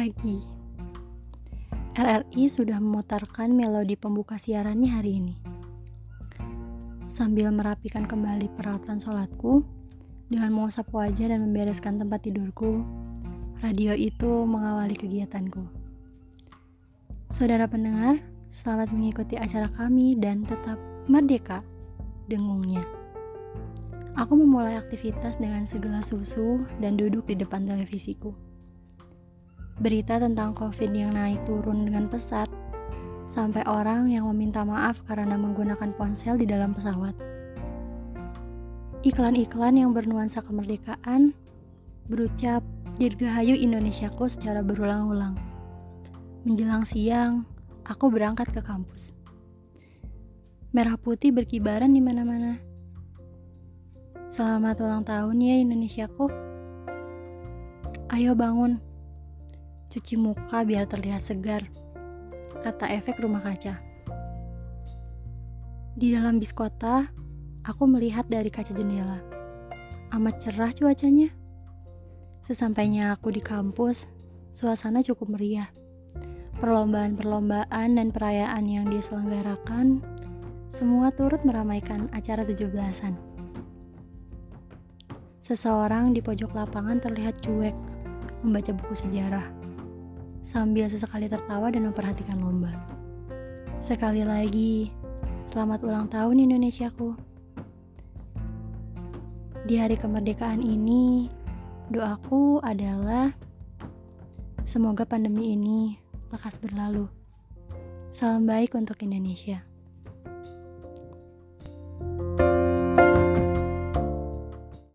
pagi. RRI sudah memutarkan melodi pembuka siarannya hari ini. Sambil merapikan kembali peralatan sholatku, dengan mengusap wajah dan membereskan tempat tidurku, radio itu mengawali kegiatanku. Saudara pendengar, selamat mengikuti acara kami dan tetap merdeka, dengungnya. Aku memulai aktivitas dengan segelas susu dan duduk di depan televisiku. Berita tentang COVID yang naik turun dengan pesat, sampai orang yang meminta maaf karena menggunakan ponsel di dalam pesawat. Iklan-iklan yang bernuansa kemerdekaan berucap Dirgahayu Indonesiaku secara berulang-ulang. Menjelang siang, aku berangkat ke kampus. Merah putih berkibaran di mana-mana Selamat ulang tahun ya Indonesiaku. Ayo bangun. Cuci muka biar terlihat segar. Kata efek rumah kaca. Di dalam bis kota, aku melihat dari kaca jendela. Amat cerah cuacanya. Sesampainya aku di kampus, suasana cukup meriah. Perlombaan-perlombaan dan perayaan yang diselenggarakan semua turut meramaikan acara 17-an. Seseorang di pojok lapangan terlihat cuek, membaca buku sejarah, sambil sesekali tertawa dan memperhatikan lomba. Sekali lagi, selamat ulang tahun Indonesiaku. Di hari kemerdekaan ini, doaku adalah semoga pandemi ini lekas berlalu. Salam baik untuk Indonesia.